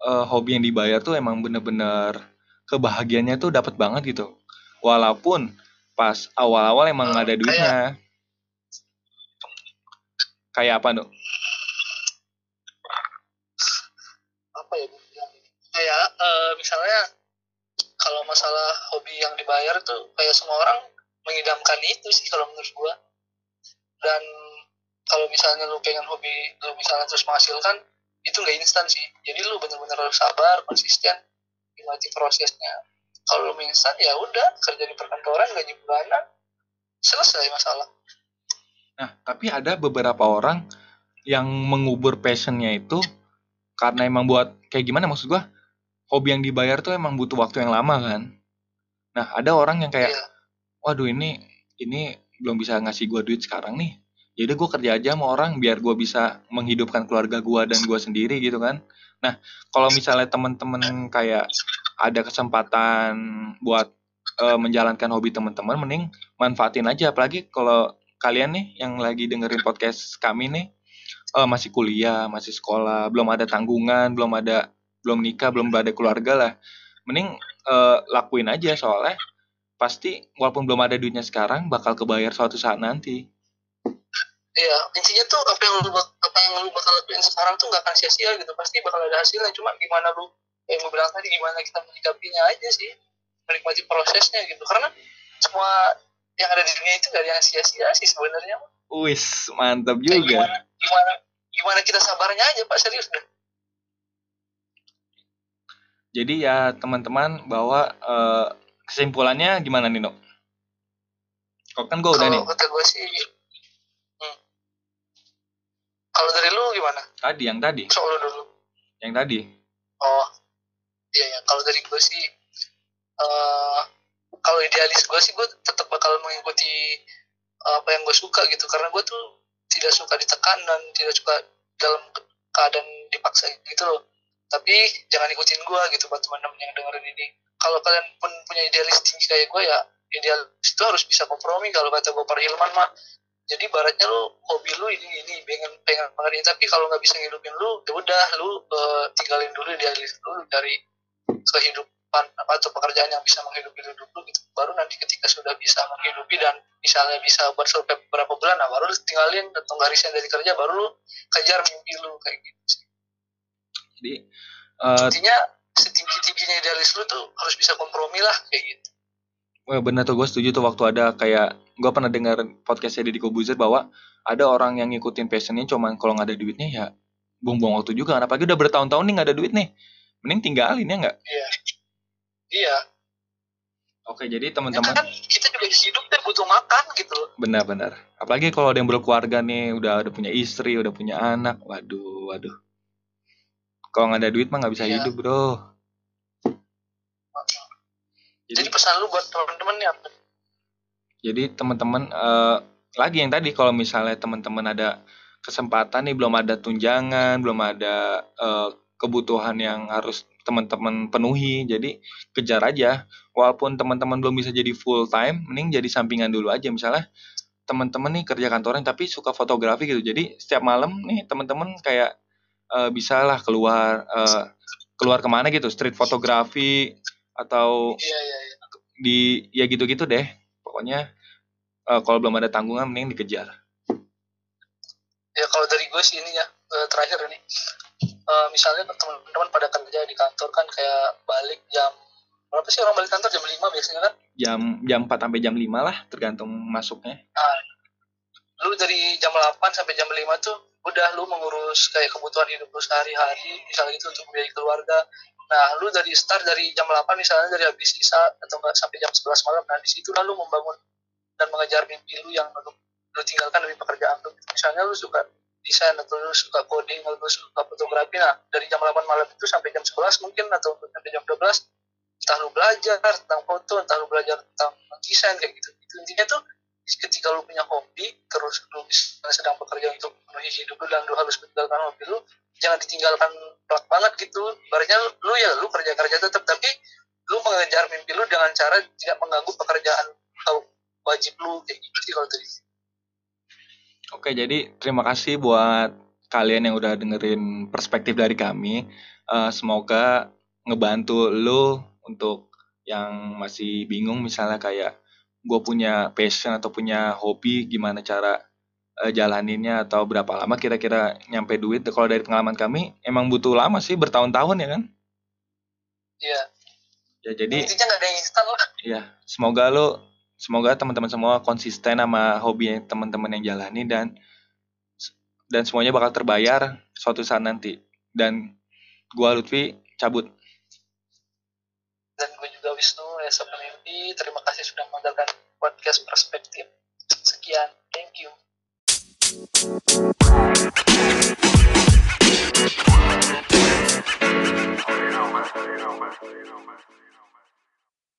eh, hobi yang dibayar tuh emang bener-bener kebahagiaannya tuh dapat banget gitu walaupun pas awal-awal emang nggak ada Eh, duitnya. kayak apa tuh apa ya kayak eh, misalnya kalau masalah hobi yang dibayar tuh kayak semua orang mengidamkan itu sih kalau menurut gua. Dan kalau misalnya lu pengen hobi lu misalnya terus menghasilkan itu nggak instan sih. Jadi lu bener-bener harus sabar konsisten nikmati prosesnya kalau instan ya udah kerja di perkantoran gaji bulanan selesai masalah Nah, tapi ada beberapa orang yang mengubur passionnya itu karena emang buat kayak gimana maksud gua? Hobi yang dibayar tuh emang butuh waktu yang lama kan. Nah, ada orang yang kayak, Iya. waduh ini ini belum bisa ngasih gua duit sekarang nih. Jadi gue kerja aja sama orang biar gua bisa menghidupkan keluarga gua dan gua sendiri gitu kan. Nah, kalau misalnya temen-temen kayak ada kesempatan buat eh, menjalankan hobi teman-teman, mending manfaatin aja. Apalagi kalau kalian nih yang lagi dengerin podcast kami nih eh, masih kuliah, masih sekolah, belum ada tanggungan, belum ada belum nikah, belum ada keluarga lah. Mending eh, lakuin aja soalnya pasti walaupun belum ada duitnya sekarang bakal kebayar suatu saat nanti. Iya, intinya tuh apa yang lu apa yang lu bakal lakuin sekarang tuh gak akan sia-sia gitu. Pasti bakal ada hasilnya. Cuma gimana lu yang gue bilang tadi gimana kita menyikapinya aja sih. Menikmati prosesnya gitu. Karena semua yang ada di dunia itu gak ada yang sia-sia sih sebenarnya. Wis, mantap Kayak juga. gimana gimana gimana kita sabarnya aja Pak serius deh. Jadi ya teman-teman bahwa eh, kesimpulannya gimana nih, Nok? Kok kan gue udah nih. Kalau kata gue sih. Kalau dari lu gimana? Tadi yang tadi, Soal lu dulu. yang tadi. Oh, iya ya. Kalau dari gue sih, eh kalau idealis gue sih gue tetap bakal mengikuti eh, apa yang gue suka gitu. Karena gue tuh tidak suka ditekan dan tidak suka dalam ke- keadaan dipaksa gitu loh. Tapi jangan ikutin gue gitu buat teman-teman yang dengerin ini. Kalau kalian pun punya idealis tinggi kayak gue ya, idealis itu harus bisa kompromi. Kalau kata gue Hilman mah, jadi baratnya lu hobi lu ini ini pengen pengen banget ini. Tapi kalau nggak bisa ngidupin lu ya udah lu eh, tinggalin dulu idealis lu kehidup kehidupan apa atau pekerjaan yang bisa menghidupi lu dulu gitu. Baru nanti ketika sudah bisa menghidupi dan misalnya bisa bersurvei beberapa bulan nah baru lu tinggalin atau nggak resign dari kerja baru lu kejar mimpi lu kayak gitu sih. Jadi uh, intinya setinggi tingginya idealis lu tuh harus bisa kompromi lah kayak gitu benar tuh gue setuju tuh waktu ada kayak gue pernah dengar podcastnya Deddy Kobuzer bahwa ada orang yang ngikutin passionnya cuman kalau nggak ada duitnya ya buang-buang waktu juga. Kan apalagi udah bertahun-tahun nih nggak ada duit nih. Mending tinggalin ya nggak? Iya. Iya. Oke jadi teman-teman ya kan kita juga hidup dan butuh makan gitu. Benar-benar apalagi kalau ada yang berkeluarga nih udah ada punya istri udah punya anak. Waduh waduh. Kalau nggak ada duit mah nggak bisa iya. hidup bro jadi, pesan lu buat teman-teman nih apa? Jadi teman-teman uh, lagi yang tadi kalau misalnya teman-teman ada kesempatan nih belum ada tunjangan belum ada uh, kebutuhan yang harus teman-teman penuhi jadi kejar aja. Walaupun teman-teman belum bisa jadi full time mending jadi sampingan dulu aja. Misalnya teman-teman nih kerja kantoran tapi suka fotografi gitu. Jadi setiap malam nih teman-teman kayak uh, bisa lah keluar uh, keluar ke mana gitu. Street fotografi atau iya, iya, iya. di ya gitu-gitu deh. Pokoknya uh, kalau belum ada tanggungan mending dikejar. Ya kalau dari gue sih ini ya uh, terakhir ini. Uh, misalnya teman-teman pada kerja di kantor kan kayak balik jam berapa sih orang balik kantor? Jam 5 biasanya kan? Jam jam 4 sampai jam 5 lah tergantung masuknya. Nah, lu dari jam 8 sampai jam 5 tuh udah lu mengurus kayak kebutuhan hidup lu sehari-hari misalnya gitu untuk biaya keluarga Nah, lu dari start dari jam 8 misalnya dari habis sisa atau enggak sampai jam 11 malam, nah di situ lalu membangun dan mengejar mimpi lu yang lu, lu tinggalkan dari pekerjaan lu. Misalnya lu suka desain atau lu suka coding atau lu suka fotografi, nah dari jam 8 malam itu sampai jam 11 mungkin atau sampai jam 12 entah lu belajar tentang foto, entah lu belajar tentang desain kayak gitu. Itu intinya tuh ketika lu punya hobi terus lu sedang bekerja untuk memenuhi hidup lu dan lu harus meninggalkan hobi lu jangan ditinggalkan plak banget gitu. Barunya lu ya lu kerja kerja tetap tapi lu mengejar mimpi lu dengan cara tidak mengganggu pekerjaan atau wajib lu kayak gitu sih kalau tadi. Oke jadi terima kasih buat kalian yang udah dengerin perspektif dari kami. Uh, semoga ngebantu lu untuk yang masih bingung misalnya kayak gue punya passion atau punya hobi gimana cara uh, jalaninnya atau berapa lama kira-kira nyampe duit. Kalau dari pengalaman kami emang butuh lama sih bertahun-tahun ya kan? Iya. Ya jadi intinya nggak ada instan lah. Iya semoga lo semoga teman-teman semua konsisten sama hobi yang teman-teman yang jalani dan dan semuanya bakal terbayar suatu saat nanti. Dan gua Lutfi cabut. Dan gue juga Wisnu Desa Peneliti. Terima kasih sudah mendengarkan podcast perspektif. Sekian, thank you. Thank you. know, man. You know, man.